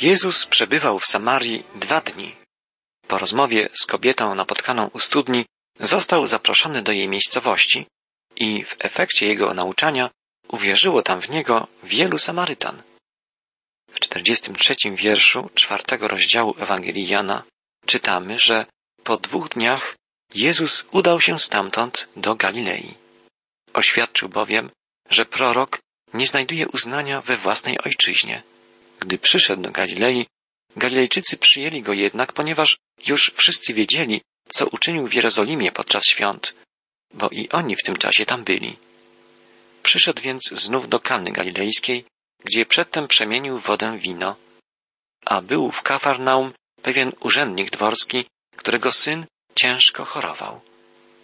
Jezus przebywał w Samarii dwa dni. Po rozmowie z kobietą napotkaną u studni został zaproszony do jej miejscowości i w efekcie jego nauczania uwierzyło tam w niego wielu Samarytan. W 43 wierszu czwartego rozdziału Ewangelii Jana czytamy, że po dwóch dniach Jezus udał się stamtąd do Galilei. Oświadczył bowiem, że prorok nie znajduje uznania we własnej ojczyźnie. Gdy przyszedł do Galilei, Galilejczycy przyjęli go jednak, ponieważ już wszyscy wiedzieli, co uczynił w Jerozolimie podczas świąt, bo i oni w tym czasie tam byli. Przyszedł więc znów do Kany Galilejskiej, gdzie przedtem przemienił wodę w wino. A był w Kafarnaum pewien urzędnik dworski, którego syn ciężko chorował.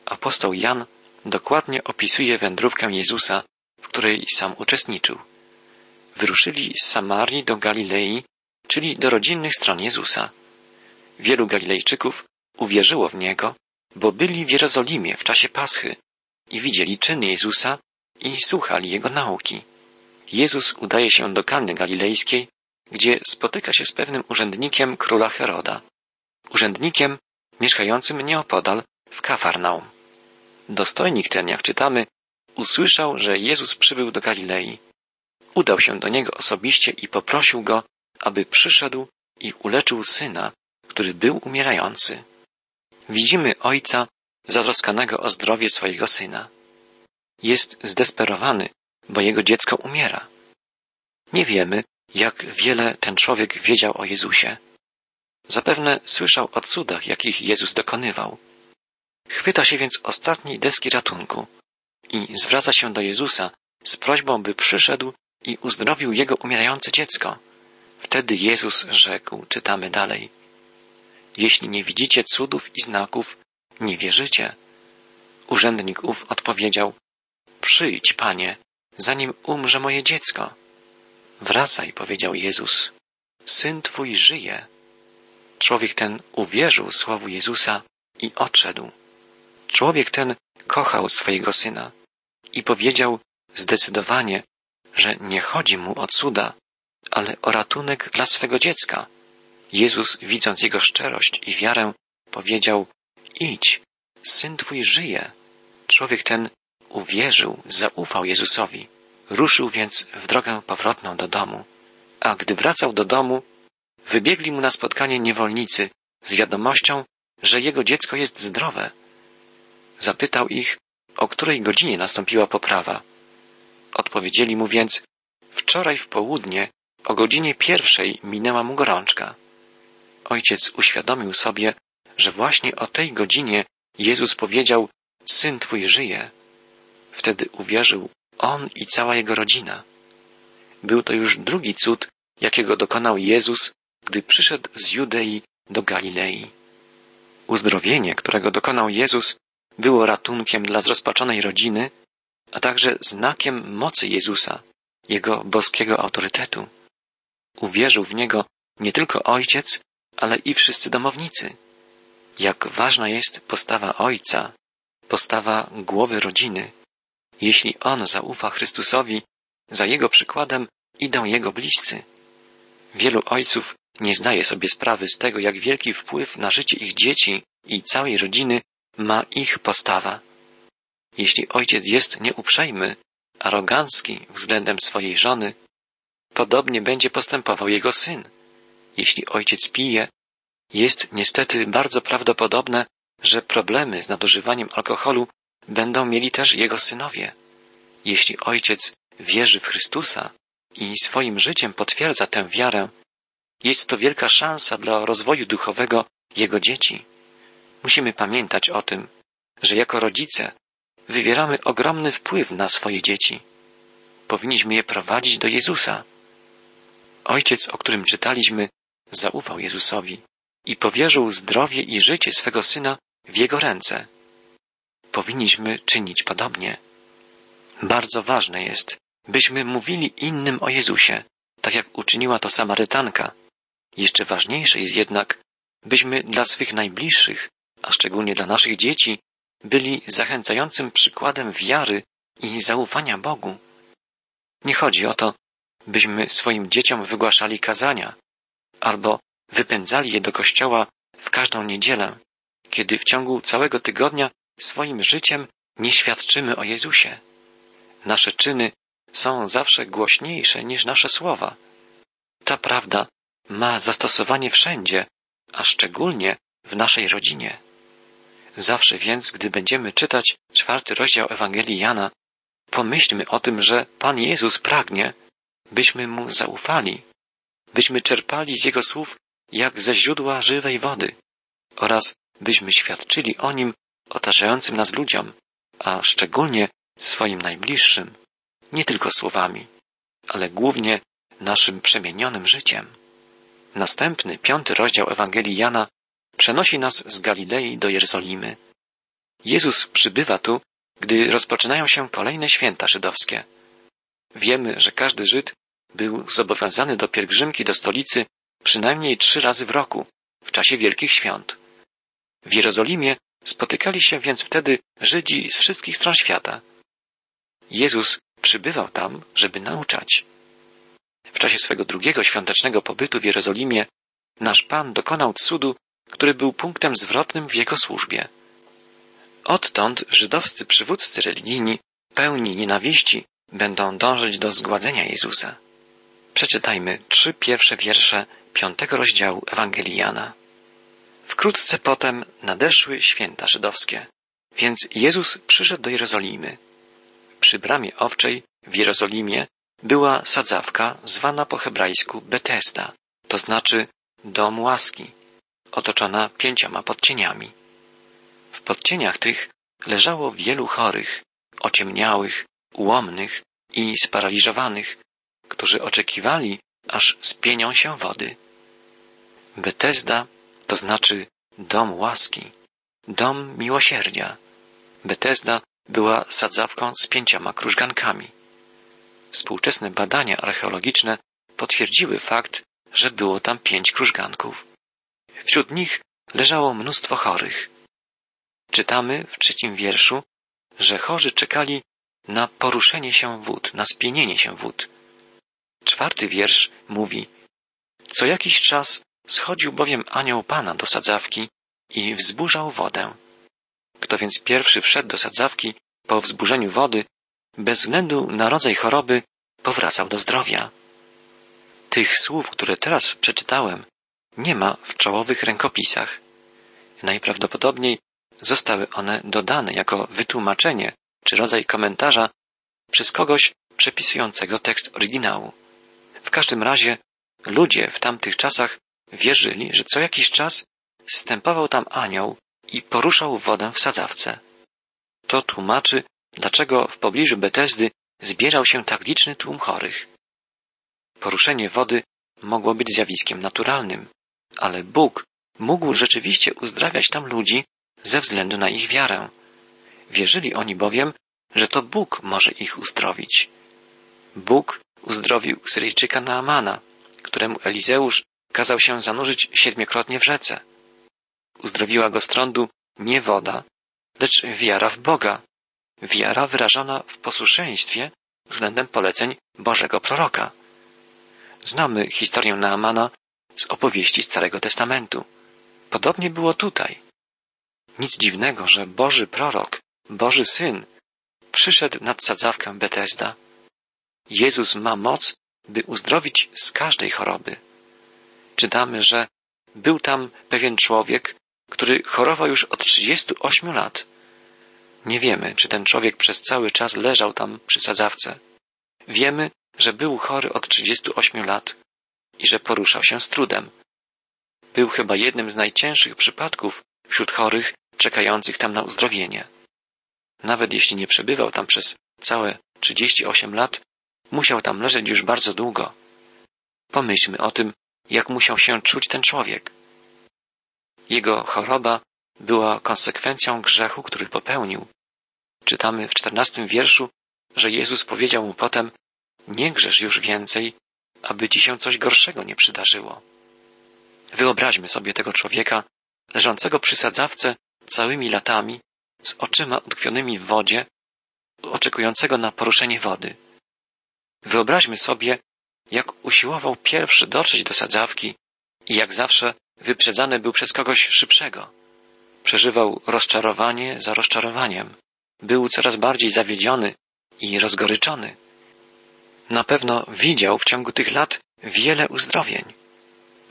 Apostoł Jan dokładnie opisuje wędrówkę Jezusa, w której sam uczestniczył. Wyruszyli z Samarii do Galilei, czyli do rodzinnych stron Jezusa. Wielu Galilejczyków uwierzyło w Niego, bo byli w Jerozolimie w czasie Paschy i widzieli czyny Jezusa i słuchali Jego nauki. Jezus udaje się do Kany Galilejskiej, gdzie spotyka się z pewnym urzędnikiem króla Heroda. Urzędnikiem mieszkającym nieopodal w Kafarnaum. Dostojnik ten, jak czytamy, usłyszał, że Jezus przybył do Galilei. Udał się do niego osobiście i poprosił go, aby przyszedł i uleczył syna, który był umierający. Widzimy ojca zatroskanego o zdrowie swojego syna. Jest zdesperowany, bo jego dziecko umiera. Nie wiemy, jak wiele ten człowiek wiedział o Jezusie. Zapewne słyszał o cudach, jakich Jezus dokonywał. Chwyta się więc ostatniej deski ratunku i zwraca się do Jezusa z prośbą, by przyszedł i uzdrowił jego umierające dziecko. Wtedy Jezus rzekł, czytamy dalej. Jeśli nie widzicie cudów i znaków, nie wierzycie. Urzędnik ów odpowiedział, przyjdź, panie, zanim umrze moje dziecko. Wracaj, powiedział Jezus, syn twój żyje. Człowiek ten uwierzył słowu Jezusa i odszedł. Człowiek ten kochał swojego syna i powiedział zdecydowanie, że nie chodzi mu o cuda, ale o ratunek dla swego dziecka. Jezus, widząc jego szczerość i wiarę, powiedział: Idź, syn twój żyje. Człowiek ten uwierzył, zaufał Jezusowi. Ruszył więc w drogę powrotną do domu. A gdy wracał do domu, wybiegli mu na spotkanie niewolnicy z wiadomością, że jego dziecko jest zdrowe. Zapytał ich, o której godzinie nastąpiła poprawa. Odpowiedzieli mu więc, wczoraj w południe, o godzinie pierwszej minęła mu gorączka. Ojciec uświadomił sobie, że właśnie o tej godzinie Jezus powiedział, syn twój żyje. Wtedy uwierzył on i cała jego rodzina. Był to już drugi cud, jakiego dokonał Jezus, gdy przyszedł z Judei do Galilei. Uzdrowienie, którego dokonał Jezus, było ratunkiem dla zrozpaczonej rodziny, a także znakiem mocy Jezusa, jego boskiego autorytetu. Uwierzył w niego nie tylko ojciec, ale i wszyscy domownicy. Jak ważna jest postawa ojca, postawa głowy rodziny. Jeśli on zaufa Chrystusowi, za jego przykładem idą jego bliscy. Wielu ojców nie zdaje sobie sprawy z tego, jak wielki wpływ na życie ich dzieci i całej rodziny ma ich postawa. Jeśli ojciec jest nieuprzejmy, arogancki względem swojej żony, podobnie będzie postępował jego syn. Jeśli ojciec pije, jest niestety bardzo prawdopodobne, że problemy z nadużywaniem alkoholu będą mieli też jego synowie. Jeśli ojciec wierzy w Chrystusa i swoim życiem potwierdza tę wiarę, jest to wielka szansa dla rozwoju duchowego jego dzieci. Musimy pamiętać o tym, że jako rodzice wywieramy ogromny wpływ na swoje dzieci. Powinniśmy je prowadzić do Jezusa. Ojciec, o którym czytaliśmy, zaufał Jezusowi i powierzył zdrowie i życie swego syna w jego ręce. Powinniśmy czynić podobnie. Bardzo ważne jest, byśmy mówili innym o Jezusie, tak jak uczyniła to Samarytanka. Jeszcze ważniejsze jest jednak, byśmy dla swych najbliższych, a szczególnie dla naszych dzieci, byli zachęcającym przykładem wiary i zaufania Bogu. Nie chodzi o to, byśmy swoim dzieciom wygłaszali kazania, albo wypędzali je do kościoła w każdą niedzielę, kiedy w ciągu całego tygodnia swoim życiem nie świadczymy o Jezusie. Nasze czyny są zawsze głośniejsze niż nasze słowa. Ta prawda ma zastosowanie wszędzie, a szczególnie w naszej rodzinie. Zawsze więc, gdy będziemy czytać czwarty rozdział Ewangelii Jana, pomyślmy o tym, że Pan Jezus pragnie, byśmy Mu zaufali, byśmy czerpali z Jego słów jak ze źródła żywej wody oraz byśmy świadczyli o Nim otaczającym nas ludziom, a szczególnie swoim najbliższym, nie tylko słowami, ale głównie naszym przemienionym życiem. Następny, piąty rozdział Ewangelii Jana przenosi nas z Galilei do Jerozolimy. Jezus przybywa tu, gdy rozpoczynają się kolejne święta żydowskie. Wiemy, że każdy Żyd był zobowiązany do pielgrzymki do stolicy przynajmniej trzy razy w roku, w czasie wielkich świąt. W Jerozolimie spotykali się więc wtedy Żydzi z wszystkich stron świata. Jezus przybywał tam, żeby nauczać. W czasie swego drugiego świątecznego pobytu w Jerozolimie nasz Pan dokonał cudu, który był punktem zwrotnym w Jego służbie. Odtąd żydowscy przywódcy religijni, pełni nienawiści, będą dążyć do zgładzenia Jezusa. Przeczytajmy trzy pierwsze wiersze piątego rozdziału Ewangelii Jana. Wkrótce potem nadeszły święta żydowskie, więc Jezus przyszedł do Jerozolimy. Przy bramie owczej w Jerozolimie była sadzawka zwana po hebrajsku Betesda, to znaczy dom łaski, otoczona pięcioma podcieniami. W podcieniach tych leżało wielu chorych, ociemniałych, ułomnych i sparaliżowanych, którzy oczekiwali, aż spienią się wody. Betesda to znaczy dom łaski, dom miłosierdzia. Betesda była sadzawką z pięcioma krużgankami. Współczesne badania archeologiczne potwierdziły fakt, że było tam pięć krużganków. Wśród nich leżało mnóstwo chorych. Czytamy w trzecim wierszu, że chorzy czekali na poruszenie się wód, na spienienie się wód. Czwarty wiersz mówi, co jakiś czas schodził bowiem anioł Pana do sadzawki i wzburzał wodę. Kto więc pierwszy wszedł do sadzawki po wzburzeniu wody, bez względu na rodzaj choroby, powracał do zdrowia. Tych słów, które teraz przeczytałem, nie ma w czołowych rękopisach. Najprawdopodobniej zostały one dodane jako wytłumaczenie czy rodzaj komentarza przez kogoś przepisującego tekst oryginału. W każdym razie ludzie w tamtych czasach wierzyli, że co jakiś czas stępował tam anioł i poruszał wodę w sadzawce. To tłumaczy, dlaczego w pobliżu Betesdy zbierał się tak liczny tłum chorych. Poruszenie wody mogło być zjawiskiem naturalnym, ale Bóg mógł rzeczywiście uzdrawiać tam ludzi ze względu na ich wiarę. Wierzyli oni bowiem, że to Bóg może ich uzdrowić. Bóg uzdrowił Syryjczyka Naamana, któremu Elizeusz kazał się zanurzyć siedmiokrotnie w rzece. Uzdrowiła go z trądu nie woda, lecz wiara w Boga, wiara wyrażona w posłuszeństwie względem poleceń Bożego proroka. Znamy historię Naamana z opowieści Starego Testamentu. Podobnie było tutaj. Nic dziwnego, że Boży prorok, Boży Syn, przyszedł nad sadzawkę Betesda. Jezus ma moc, by uzdrowić z każdej choroby. Czytamy, że był tam pewien człowiek, który chorował już od 38 lat. Nie wiemy, czy ten człowiek przez cały czas leżał tam przy sadzawce. Wiemy, że był chory od 38 lat i że poruszał się z trudem. Był chyba jednym z najcięższych przypadków wśród chorych czekających tam na uzdrowienie. Nawet jeśli nie przebywał tam przez całe 38 lat, musiał tam leżeć już bardzo długo. Pomyślmy o tym, jak musiał się czuć ten człowiek. Jego choroba była konsekwencją grzechu, który popełnił. Czytamy w czternastym wierszu, że Jezus powiedział mu potem, nie grzesz już więcej, aby ci się coś gorszego nie przydarzyło. Wyobraźmy sobie tego człowieka, leżącego przy sadzawce całymi latami, z oczyma utkwionymi w wodzie, oczekującego na poruszenie wody. Wyobraźmy sobie, jak usiłował pierwszy dotrzeć do sadzawki, i jak zawsze wyprzedzany był przez kogoś szybszego. Przeżywał rozczarowanie za rozczarowaniem. Był coraz bardziej zawiedziony i rozgoryczony. Na pewno widział w ciągu tych lat wiele uzdrowień.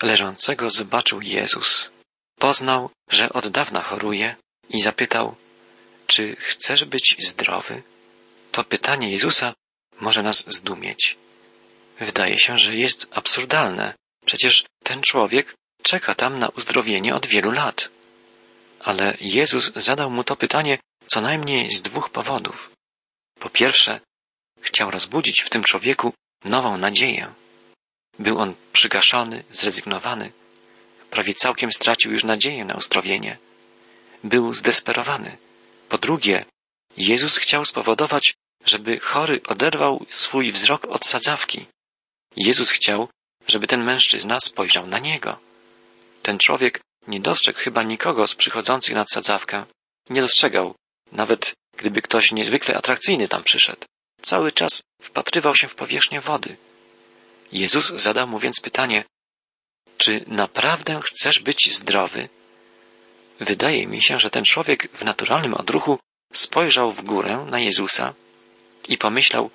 Leżącego zobaczył Jezus. Poznał, że od dawna choruje i zapytał, czy chcesz być zdrowy? To pytanie Jezusa może nas zdumieć. Wydaje się, że jest absurdalne. Przecież ten człowiek czeka tam na uzdrowienie od wielu lat. Ale Jezus zadał mu to pytanie co najmniej z dwóch powodów. Po pierwsze, chciał rozbudzić w tym człowieku nową nadzieję. Był on przygaszony, zrezygnowany. Prawie całkiem stracił już nadzieję na uzdrowienie. Był zdesperowany. Po drugie, Jezus chciał spowodować, żeby chory oderwał swój wzrok od sadzawki. Jezus chciał, żeby ten mężczyzna spojrzał na niego. Ten człowiek nie dostrzegł chyba nikogo z przychodzących nad sadzawkę. Nie dostrzegał, nawet gdyby ktoś niezwykle atrakcyjny tam przyszedł. Cały czas wpatrywał się w powierzchnię wody. Jezus zadał mu więc pytanie, czy naprawdę chcesz być zdrowy? Wydaje mi się, że ten człowiek w naturalnym odruchu spojrzał w górę na Jezusa i pomyślał,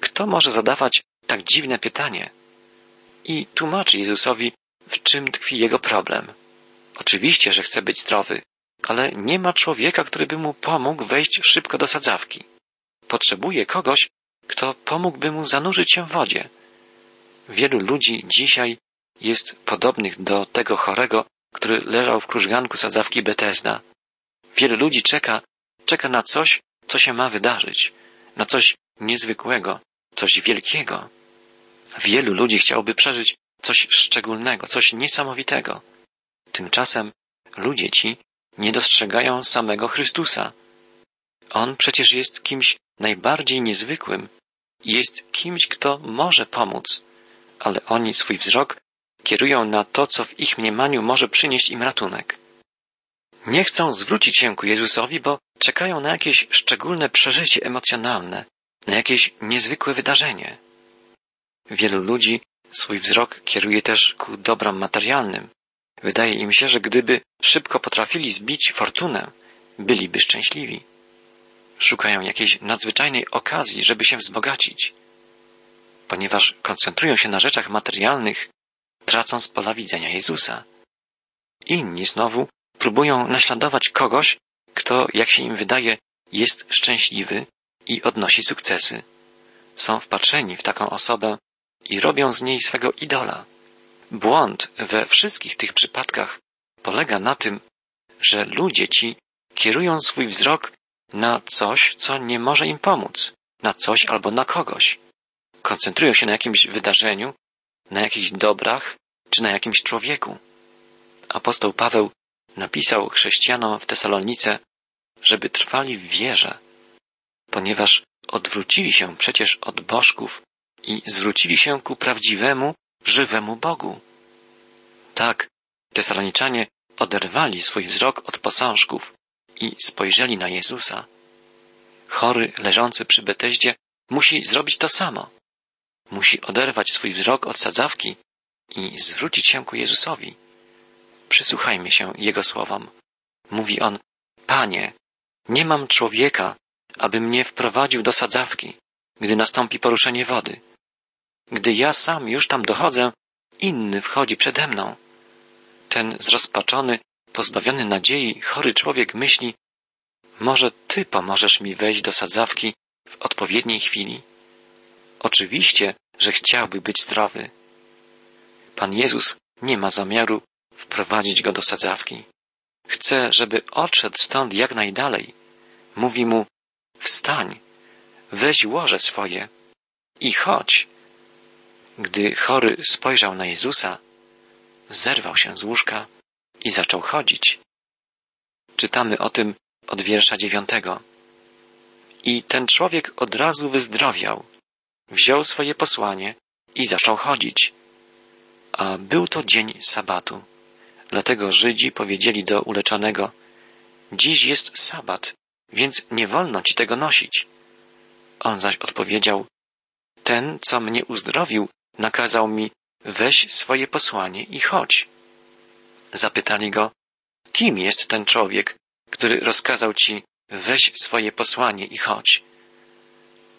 kto może zadawać tak dziwne pytanie? I tłumaczy Jezusowi, w czym tkwi jego problem. Oczywiście, że chce być zdrowy, ale nie ma człowieka, który by mu pomógł wejść szybko do sadzawki. Potrzebuje kogoś, kto pomógłby mu zanurzyć się w wodzie. Wielu ludzi dzisiaj jest podobnych do tego chorego, który leżał w krużganku sadzawki Betesda. Wielu ludzi czeka, czeka na coś, co się ma wydarzyć, na coś niezwykłego, coś wielkiego. Wielu ludzi chciałoby przeżyć coś szczególnego, coś niesamowitego. Tymczasem ludzie ci nie dostrzegają samego Chrystusa. On przecież jest kimś najbardziej niezwykłym jest kimś, kto może pomóc, ale oni swój wzrok kierują na to, co w ich mniemaniu może przynieść im ratunek. Nie chcą zwrócić się ku Jezusowi, bo czekają na jakieś szczególne przeżycie emocjonalne, na jakieś niezwykłe wydarzenie. Wielu ludzi swój wzrok kieruje też ku dobrom materialnym. Wydaje im się, że gdyby szybko potrafili zbić fortunę, byliby szczęśliwi. Szukają jakiejś nadzwyczajnej okazji, żeby się wzbogacić. Ponieważ koncentrują się na rzeczach materialnych, tracą z pola widzenia Jezusa. Inni znowu próbują naśladować kogoś, kto, jak się im wydaje, jest szczęśliwy i odnosi sukcesy. Są wpatrzeni w taką osobę i robią z niej swego idola. Błąd we wszystkich tych przypadkach polega na tym, że ludzie ci kierują swój wzrok na coś, co nie może im pomóc, na coś albo na kogoś. Koncentrują się na jakimś wydarzeniu, na jakichś dobrach czy na jakimś człowieku. Apostoł Paweł napisał chrześcijanom w Tesalonice, żeby trwali w wierze, ponieważ odwrócili się przecież od bożków i zwrócili się ku prawdziwemu, żywemu Bogu. Tak, Tesaloniczanie oderwali swój wzrok od posążków i spojrzeli na Jezusa. Chory leżący przy Beteździe musi zrobić to samo. Musi oderwać swój wzrok od sadzawki i zwrócić się ku Jezusowi. Przysłuchajmy się Jego słowom. Mówi on, Panie, nie mam człowieka, aby mnie wprowadził do sadzawki, gdy nastąpi poruszenie wody. Gdy ja sam już tam dochodzę, inny wchodzi przede mną. Ten zrozpaczony, pozbawiony nadziei, chory człowiek myśli, może Ty pomożesz mi wejść do sadzawki w odpowiedniej chwili. Oczywiście, że chciałby być zdrowy. Pan Jezus nie ma zamiaru wprowadzić go do sadzawki. Chce, żeby odszedł stąd jak najdalej. Mówi mu, wstań, weź łoże swoje i chodź. Gdy chory spojrzał na Jezusa, zerwał się z łóżka i zaczął chodzić. Czytamy o tym od wiersza dziewiątego. I ten człowiek od razu wyzdrowiał, wziął swoje posłanie i zaczął chodzić. A był to dzień sabatu. Dlatego Żydzi powiedzieli do uleczonego, dziś jest sabat, więc nie wolno ci tego nosić. On zaś odpowiedział, ten, co mnie uzdrowił, nakazał mi, weź swoje posłanie i chodź. Zapytali go, kim jest ten człowiek, który rozkazał ci weź swoje posłanie i chodź.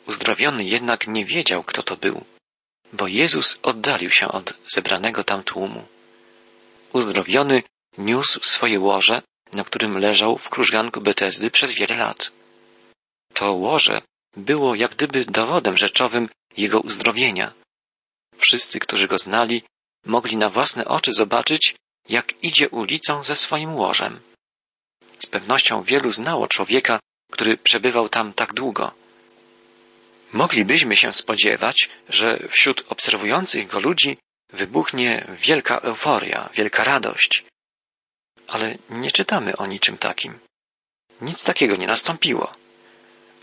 Uzdrowiony jednak nie wiedział, kto to był, bo Jezus oddalił się od zebranego tam tłumu. Uzdrowiony niósł swoje łoże, na którym leżał w krużganku Betesdy przez wiele lat. To łoże było jak gdyby dowodem rzeczowym jego uzdrowienia. Wszyscy, którzy go znali, mogli na własne oczy zobaczyć, jak idzie ulicą ze swoim łożem. Z pewnością wielu znało człowieka, który przebywał tam tak długo. Moglibyśmy się spodziewać, że wśród obserwujących go ludzi wybuchnie wielka euforia, wielka radość. Ale nie czytamy o niczym takim. Nic takiego nie nastąpiło.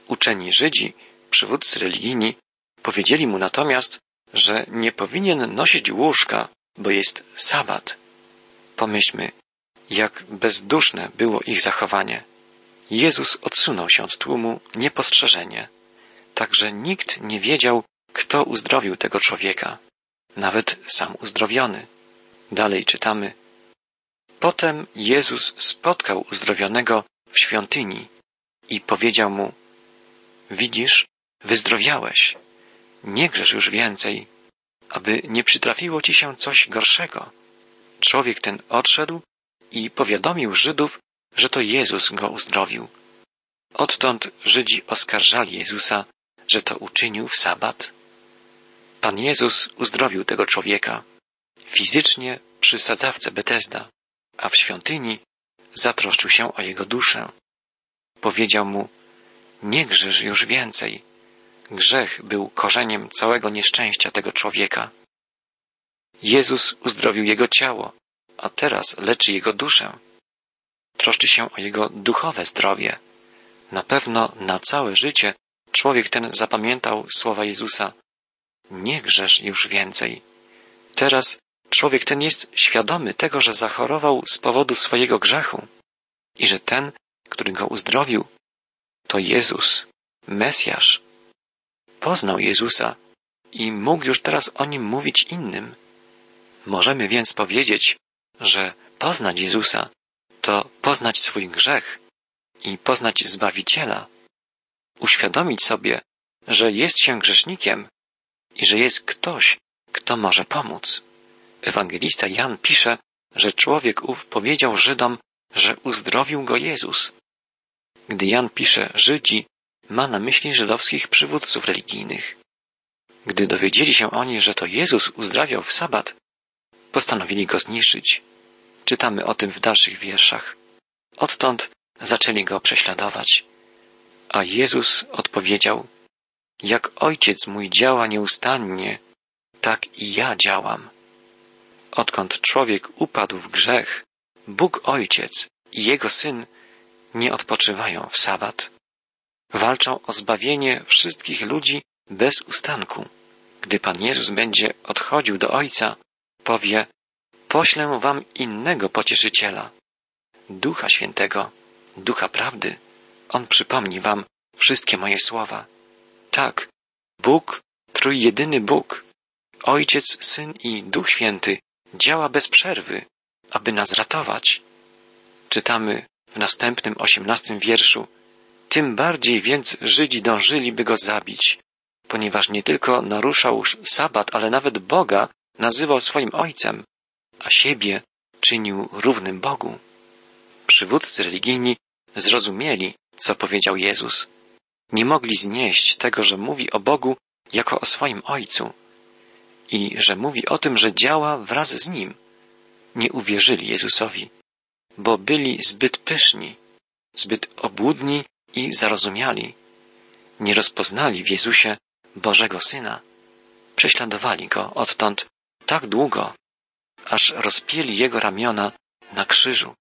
Uczeni Żydzi, przywódcy religijni, powiedzieli mu natomiast, że nie powinien nosić łóżka, bo jest sabat. Pomyślmy, jak bezduszne było ich zachowanie. Jezus odsunął się od tłumu niepostrzeżenie, tak że nikt nie wiedział, kto uzdrowił tego człowieka, nawet sam uzdrowiony. Dalej czytamy. Potem Jezus spotkał uzdrowionego w świątyni i powiedział mu: Widzisz, wyzdrowiałeś. Nie grzesz już więcej, aby nie przytrafiło ci się coś gorszego. Człowiek ten odszedł i powiadomił Żydów, że to Jezus go uzdrowił. Odtąd Żydzi oskarżali Jezusa, że to uczynił w sabat. Pan Jezus uzdrowił tego człowieka fizycznie przy sadzawce Betesda, a w świątyni zatroszczył się o jego duszę. Powiedział mu, nie grzesz już więcej. Grzech był korzeniem całego nieszczęścia tego człowieka. Jezus uzdrowił jego ciało, a teraz leczy jego duszę. Troszczy się o jego duchowe zdrowie. Na pewno na całe życie człowiek ten zapamiętał słowa Jezusa. Nie grzesz już więcej. Teraz człowiek ten jest świadomy tego, że zachorował z powodu swojego grzechu i że ten, który go uzdrowił, to Jezus, Mesjasz. Poznał Jezusa i mógł już o nim mówić innym. Możemy więc powiedzieć, że poznać Jezusa to poznać swój grzech i poznać Zbawiciela, uświadomić sobie, że jest się grzesznikiem i że jest ktoś, kto może pomóc. Ewangelista Jan pisze, że człowiek ów powiedział Żydom, że uzdrowił go Jezus. Gdy Jan pisze Żydzi, ma na myśli żydowskich przywódców religijnych. Gdy dowiedzieli się oni, że to Jezus uzdrawiał w sabat, postanowili go zniszczyć. Czytamy o tym w dalszych wierszach. Odtąd zaczęli go prześladować. A Jezus odpowiedział, jak ojciec mój działa nieustannie, tak i ja działam. Odkąd człowiek upadł w grzech, Bóg Ojciec i Jego Syn nie odpoczywają w sabat. Walczą o zbawienie wszystkich ludzi bez ustanku. Gdy Pan Jezus będzie odchodził do Ojca, powie, poślę wam innego pocieszyciela, Ducha Świętego, Ducha Prawdy. On przypomni wam wszystkie moje słowa. Tak, Bóg, trójjedyny Bóg, Ojciec, Syn i Duch Święty działa bez przerwy, aby nas ratować. Czytamy w następnym osiemnastym wierszu. Tym bardziej więc Żydzi dążyli, by go zabić, ponieważ nie tylko naruszał sabat, ale nawet Boga nazywał swoim ojcem, a siebie czynił równym Bogu. Przywódcy religijni zrozumieli, co powiedział Jezus. Nie mogli znieść tego, że mówi o Bogu jako o swoim Ojcu i że mówi o tym, że działa wraz z Nim. Nie uwierzyli Jezusowi, bo byli zbyt pyszni, zbyt obłudni i zarozumiali. Nie rozpoznali w Jezusie Bożego Syna. Prześladowali Go odtąd tak długo, aż rozpieli Jego ramiona na krzyżu.